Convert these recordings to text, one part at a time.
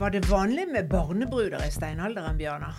Var det vanlig med barnebruder i steinalderen, Bjørnar?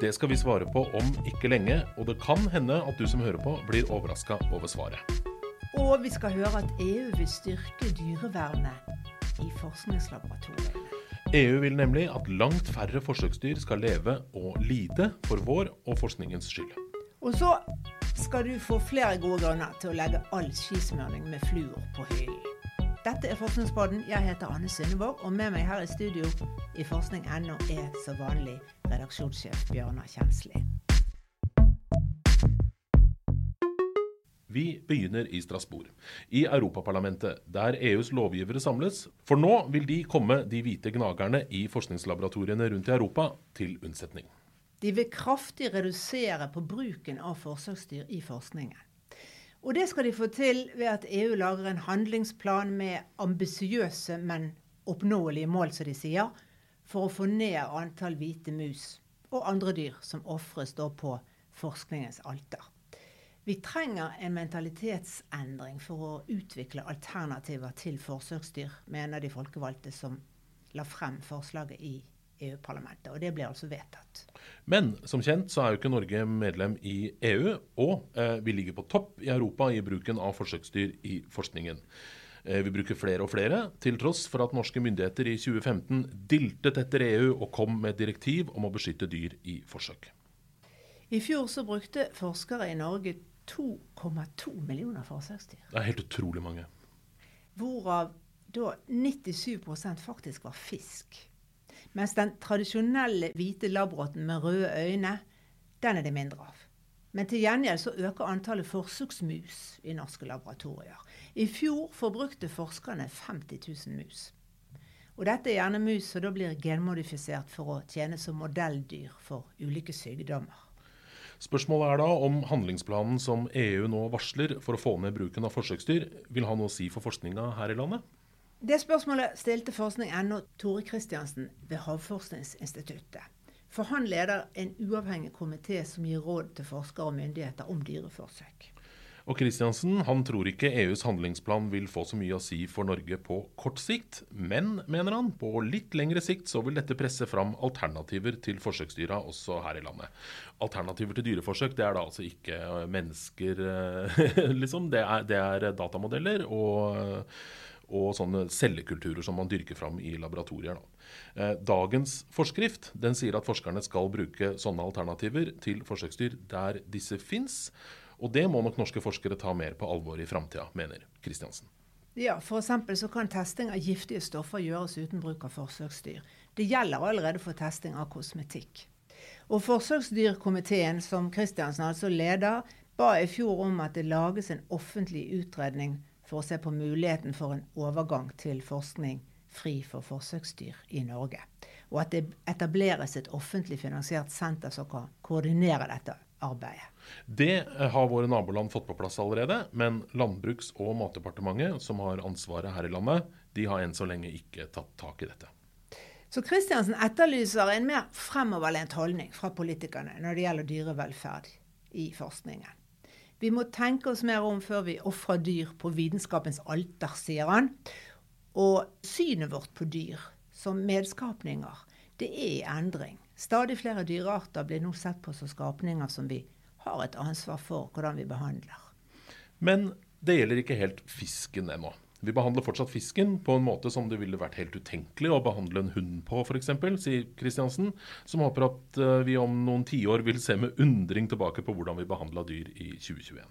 Det skal vi svare på om ikke lenge, og det kan hende at du som hører på, blir overraska over svaret. Og vi skal høre at EU vil styrke dyrevernet i forskningslaboratoriene. EU vil nemlig at langt færre forsøksdyr skal leve og lide for vår og forskningens skyld. Og så skal du få flere gode grunner til å legge all skismøring med fluor på hyllen. Dette er Forskningspodden. Jeg heter Anne Sundevåg, og med meg her i studio i forskning.no er som vanlig redaksjonssjef Bjørnar Kjensli. Vi begynner i Strasbourg, i Europaparlamentet, der EUs lovgivere samles. For nå vil de komme de hvite gnagerne i forskningslaboratoriene rundt i Europa til unnsetning. De vil kraftig redusere på bruken av forsøksdyr i forskningen. Og det skal de få til ved at EU lager en handlingsplan med ambisiøse, men oppnåelige mål, som de sier, for å få ned antall hvite mus og andre dyr som ofres på forskningens alter. Vi trenger en mentalitetsendring for å utvikle alternativer til forsøksdyr, mener de folkevalgte som la frem forslaget i EU-parlamentet. Og det blir altså vedtatt. Men som kjent så er jo ikke Norge medlem i EU, og eh, vi ligger på topp i Europa i bruken av forsøksdyr i forskningen. Eh, vi bruker flere og flere, til tross for at norske myndigheter i 2015 diltet etter EU og kom med et direktiv om å beskytte dyr i forsøk. I fjor så brukte forskere i Norge 2,2 millioner forsøksdyr. Det er helt utrolig mange. Hvorav da 97% faktisk var fisk. Mens den tradisjonelle hvite labrotten med røde øyne, den er det mindre av. Men til gjengjeld så øker antallet forsøksmus i norske laboratorier. I fjor forbrukte forskerne 50 000 mus. Og dette er gjerne mus som da blir genmodifisert for å tjene som modelldyr for ulike sykdommer. Spørsmålet er da om handlingsplanen som EU nå varsler for å få ned bruken av forsøksdyr, vil ha noe å si for forskninga her i landet? Det spørsmålet stilte forskning.no Tore Kristiansen ved Havforskningsinstituttet. For han leder en uavhengig komité som gir råd til forskere og myndigheter om dyreforsøk. Og Kristiansen han tror ikke EUs handlingsplan vil få så mye å si for Norge på kort sikt, men, mener han, på litt lengre sikt så vil dette presse fram alternativer til forsøksdyra også her i landet. Alternativer til dyreforsøk det er da altså ikke mennesker, liksom. Det er, det er datamodeller og og sånne cellekulturer som man dyrker fram i laboratorier. Da. dagens forskrift den sier at forskerne skal bruke sånne alternativer til forsøksdyr der disse fins. Og det må nok norske forskere ta mer på alvor i framtida, mener Kristiansen. Ja, F.eks. så kan testing av giftige stoffer gjøres uten bruk av forsøksdyr. Det gjelder allerede for testing av kosmetikk. Og Forsøksdyrkomiteen, som Kristiansen altså leder, ba i fjor om at det lages en offentlig utredning for å se på muligheten for en overgang til forskning fri for forsøksdyr i Norge. Og at det etableres et offentlig finansiert senter som kan koordinere dette arbeidet. Det har våre naboland fått på plass allerede, men Landbruks- og matdepartementet, som har ansvaret her i landet, de har enn så lenge ikke tatt tak i dette. Så Kristiansen etterlyser en mer fremoverlent holdning fra politikerne når det gjelder dyrevelferd i forskningen. Vi må tenke oss mer om før vi ofrer dyr på vitenskapens alter, sier han. Og synet vårt på dyr som medskapninger, det er i endring. Stadig flere dyrearter blir nå sett på som skapninger som vi har et ansvar for hvordan vi behandler. Men det gjelder ikke helt fisken ennå. Vi behandler fortsatt fisken på en måte som det ville vært helt utenkelig å behandle en hund på, f.eks., sier Kristiansen, som håper at eh, vi om noen tiår vil se med undring tilbake på hvordan vi behandla dyr i 2021.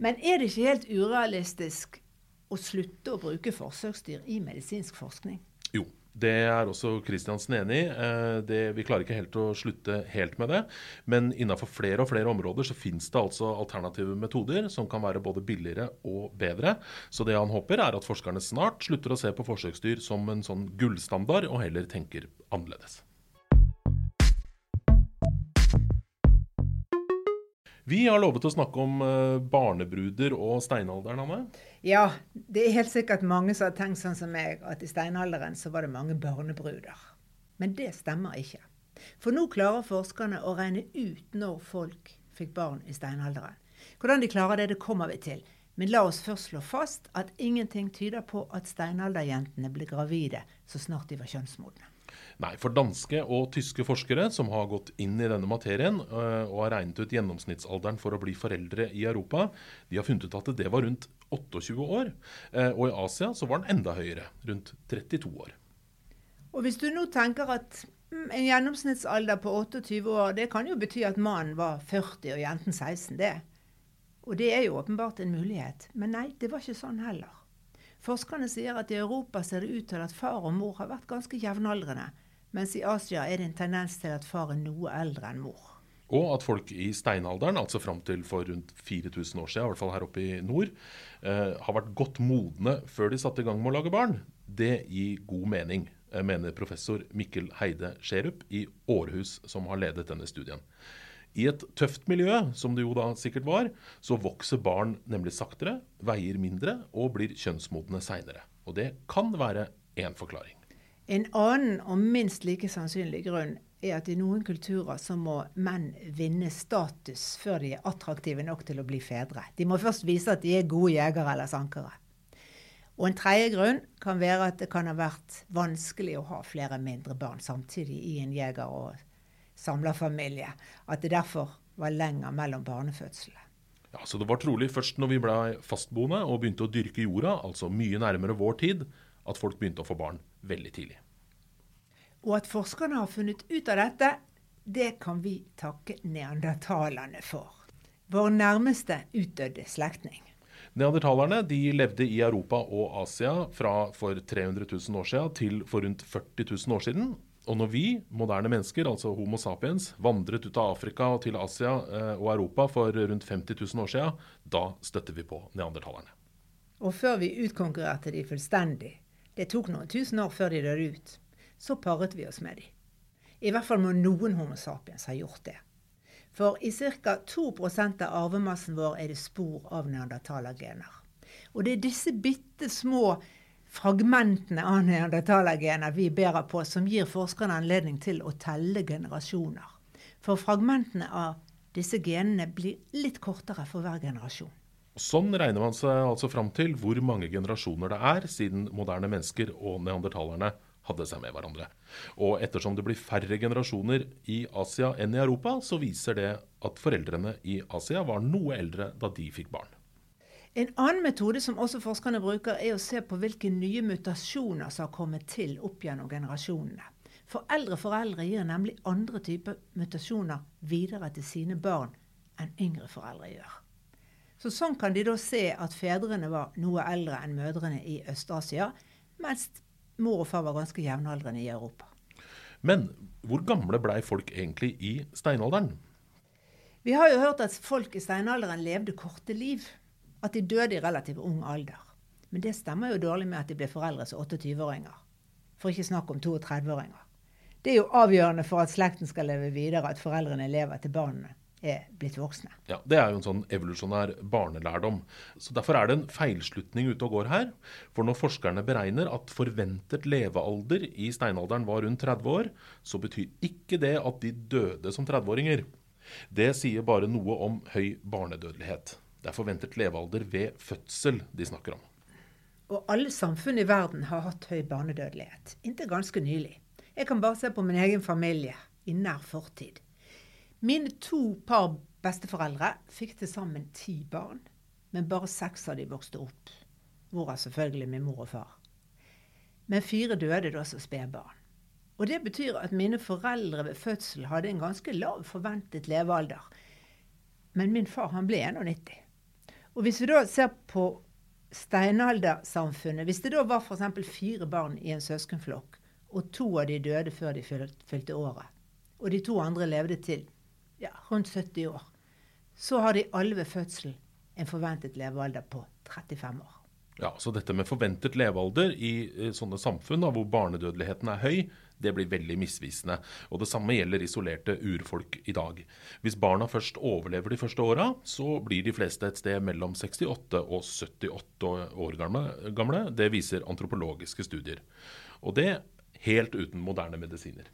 Men er det ikke helt urealistisk å slutte å bruke forsøksdyr i medisinsk forskning? Jo, det er også Kristiansen enig i. Eh, vi klarer ikke helt å slutte helt med det. Men innenfor flere og flere områder så finnes det altså alternative metoder som kan være både billigere og bedre. Så det han håper, er at forskerne snart slutter å se på forsøksdyr som en sånn gullstandard, og heller tenker annerledes. Vi har lovet å snakke om eh, barnebruder og steinalderen, Anne. Ja, det er helt sikkert mange som har tenkt sånn som meg, at i steinalderen så var det mange barnebruder. Men det stemmer ikke. For nå klarer forskerne å regne ut når folk fikk barn i steinalderen. Hvordan de klarer det, det kommer vi til. Men la oss først slå fast at ingenting tyder på at steinalderjentene ble gravide så snart de var kjønnsmodne. Nei, for danske og tyske forskere som har gått inn i denne materien øh, og har regnet ut gjennomsnittsalderen for å bli foreldre i Europa, de har funnet ut at det var rundt 28 år. Eh, og i Asia så var den enda høyere, rundt 32 år. Og hvis du nå tenker at mm, en gjennomsnittsalder på 28 år, det kan jo bety at mannen var 40 og jenten 16, det. Og det er jo åpenbart en mulighet. Men nei, det var ikke sånn heller. Forskerne sier at i Europa ser det ut til at far og mor har vært ganske jevnaldrende, mens i Asia er det en tendens til at far er noe eldre enn mor. Og at folk i steinalderen, altså fram til for rundt 4000 år siden, i hvert fall her oppe i nord, eh, har vært godt modne før de satte i gang med å lage barn. Det gir god mening, eh, mener professor Mikkel Heide Skjerup i Århus, som har ledet denne studien. I et tøft miljø, som det jo da sikkert var, så vokser barn nemlig saktere, veier mindre og blir kjønnsmodne seinere. Og det kan være én forklaring. En annen og minst like sannsynlig grunn er at i noen kulturer så må menn vinne status før de er attraktive nok til å bli fedre. De må først vise at de er gode jegere eller sankere. Og en tredje grunn kan være at det kan ha vært vanskelig å ha flere mindre barn samtidig i en jeger- og samlerfamilie. At det derfor var lenger mellom barnefødslene. Ja, så Det var trolig først når vi ble fastboende og begynte å dyrke jorda, altså mye nærmere vår tid, at folk begynte å få barn veldig tidlig. Og at forskerne har funnet ut av dette, det kan vi takke neandertalerne for. Vår nærmeste utdødde slektning. Neandertalerne de levde i Europa og Asia fra for 300 000 år siden til for rundt 40 000 år siden. Og når vi, moderne mennesker, altså Homo sapiens, vandret ut av Afrika og til Asia eh, og Europa for rundt 50 000 år siden, da støtter vi på neandertalerne. Og før vi utkonkurrerte de fullstendig, det tok noen tusen år før de døde ut, så paret vi oss med de. I hvert fall må noen Homo sapiens ha gjort det. For i ca. 2% av arvemassen vår er det spor av neandertalergener. Og det er disse bitte små fragmentene av neandertalergener vi bærer på, som gir forskerne anledning til å telle generasjoner. For fragmentene av disse genene blir litt kortere for hver generasjon. Sånn regner man seg altså fram til hvor mange generasjoner det er siden moderne mennesker og neandertalerne hadde seg med hverandre. Og ettersom det blir færre generasjoner i Asia enn i Europa, så viser det at foreldrene i Asia var noe eldre da de fikk barn. En annen metode som også forskerne bruker, er å se på hvilke nye mutasjoner som har kommet til opp gjennom generasjonene. For eldre foreldre gir nemlig andre typer mutasjoner videre til sine barn enn yngre foreldre gjør. Så Sånn kan de da se at fedrene var noe eldre enn mødrene i Øst-Asia, mens mor og far var ganske jevnaldrende i Europa. Men hvor gamle blei folk egentlig i steinalderen? Vi har jo hørt at folk i steinalderen levde korte liv at de døde i relativt ung alder. Men det stemmer jo dårlig med at de ble foreldre som 28-åringer. For ikke snakk om 32-åringer. Det er jo avgjørende for at slekten skal leve videre, at foreldrene lever til barna er blitt voksne. Ja, Det er jo en sånn evolusjonær barnelærdom. Så Derfor er det en feilslutning ute og går her. For når forskerne beregner at forventet levealder i steinalderen var rundt 30 år, så betyr ikke det at de døde som 30-åringer. Det sier bare noe om høy barnedødelighet. Det er forventet levealder ved fødsel de snakker om. Og alle samfunn i verden har hatt høy barnedødelighet. Inntil ganske nylig. Jeg kan bare se på min egen familie i nær fortid. Mine to par besteforeldre fikk til sammen ti barn. Men bare seks av de vokste opp. Hvorav selvfølgelig min mor og far. Men fire døde da som spedbarn. Og det betyr at mine foreldre ved fødsel hadde en ganske lav forventet levealder. Men min far han ble 91. Og hvis vi da ser på steinaldersamfunnet Hvis det da var f.eks. fire barn i en søskenflokk, og to av de døde før de fylte året, og de to andre levde til ja, rundt 70 år, så har de alle ved fødsel en forventet levealder på 35 år. Ja, Så dette med forventet levealder i eh, sånne samfunn da, hvor barnedødeligheten er høy, det blir veldig misvisende. Og Det samme gjelder isolerte urfolk i dag. Hvis barna først overlever de første åra, så blir de fleste et sted mellom 68 og 78 år gamle. Det viser antropologiske studier. Og det helt uten moderne medisiner.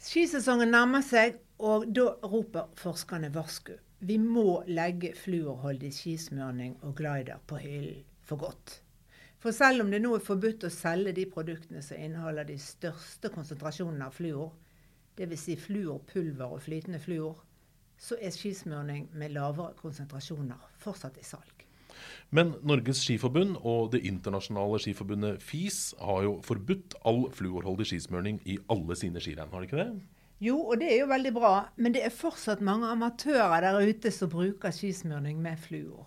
Skisesongen nærmer seg, og da roper forskerne varsku. Vi må legge fluorholdig skismørning og glider på hyllen for godt. For selv om det nå er forbudt å selge de produktene som inneholder de største konsentrasjonene av fluor, dvs. Si fluorpulver og flytende fluor, så er skismørning med lavere konsentrasjoner fortsatt i salg. Men Norges Skiforbund og det internasjonale skiforbundet FIS har jo forbudt all fluorholdig skismørning i alle sine skirenn, har de ikke det? Jo, og det er jo veldig bra, men det er fortsatt mange amatører der ute som bruker skismørning med fluor.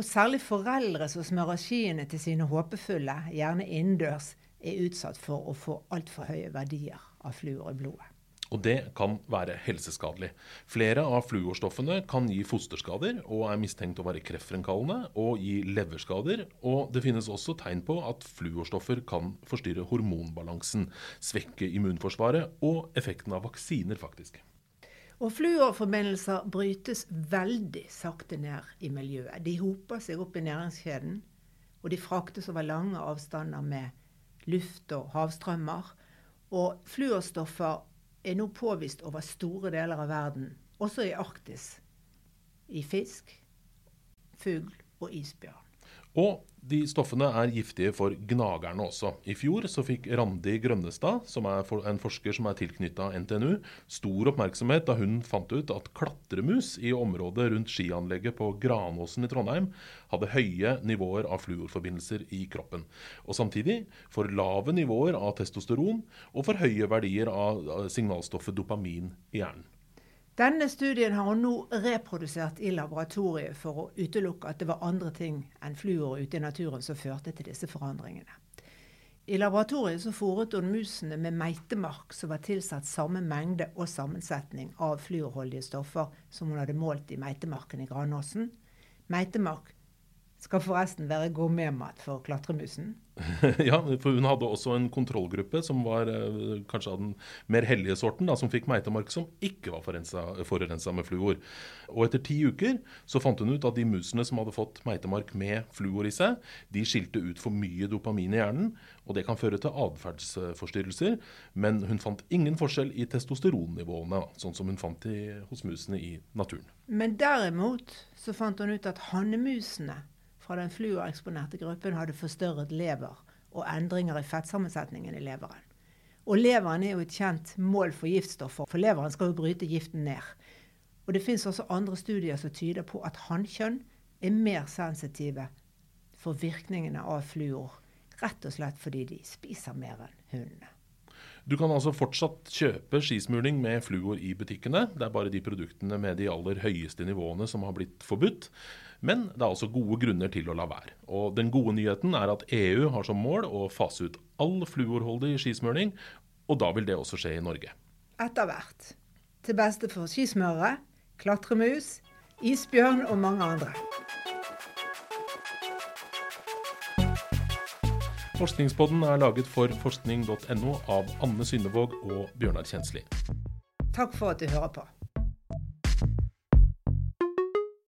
Og særlig foreldre som smører skiene til sine håpefulle, gjerne innendørs, er utsatt for å få altfor høye verdier av fluor i blodet. Og det kan være helseskadelig. Flere av fluorstoffene kan gi fosterskader og er mistenkt å være kreftfremkallende og gi leverskader. Og det finnes også tegn på at fluorstoffer kan forstyrre hormonbalansen, svekke immunforsvaret og effekten av vaksiner, faktisk. Og Fluorforbindelser brytes veldig sakte ned i miljøet. De hoper seg opp i næringskjeden, og de fraktes over lange avstander med luft og havstrømmer. Og fluorstoffer er nå påvist over store deler av verden, også i Arktis. I fisk, fugl og isbjørn. Og de stoffene er giftige for gnagerne også. I fjor så fikk Randi Grønnestad, som er en forsker som er tilknytta NTNU, stor oppmerksomhet da hun fant ut at klatremus i området rundt skianlegget på Granåsen i Trondheim hadde høye nivåer av fluorforbindelser i kroppen. Og samtidig for lave nivåer av testosteron og for høye verdier av signalstoffet dopamin i hjernen. Denne studien har hun nå reprodusert i laboratoriet for å utelukke at det var andre ting enn fluor ute i naturen som førte til disse forandringene. I laboratoriet så fôret hun musene med meitemark som var tilsatt samme mengde og sammensetning av fluorholdige stoffer som hun hadde målt i meitemarken i Granåsen. Meitemark skal forresten være gourmetmat for klatremusen. ja, for hun hadde også en kontrollgruppe som var eh, kanskje av den mer hellige sorten, da, som fikk meitemark som ikke var forurensa med fluor. Og etter ti uker så fant hun ut at de musene som hadde fått meitemark med fluor i seg, de skilte ut for mye dopamin i hjernen, og det kan føre til atferdsforstyrrelser. Men hun fant ingen forskjell i testosteronnivåene, sånn som hun fant i, hos musene i naturen. Men derimot så fant hun ut at hannemusene fra den fluoreksponerte gruppen hadde forstørret lever og endringer i fettsammensetningen i leveren. Og leveren er jo et kjent mål for giftstoffer, for leveren skal jo bryte giften ned. Og det fins også andre studier som tyder på at hannkjønn er mer sensitive for virkningene av fluor. Rett og slett fordi de spiser mer enn hundene. Du kan altså fortsatt kjøpe skismurning med fluor i butikkene. Det er bare de produktene med de aller høyeste nivåene som har blitt forbudt. Men det er altså gode grunner til å la være. Og den gode nyheten er at EU har som mål å fase ut all fluorholdig skismøring, og da vil det også skje i Norge. Etter hvert. Til beste for skismørere, klatremus, isbjørn og mange andre. Forskningspodden er laget for forskning.no av Anne Synnevåg og Bjørnar Kjensli. Takk for at du hører på.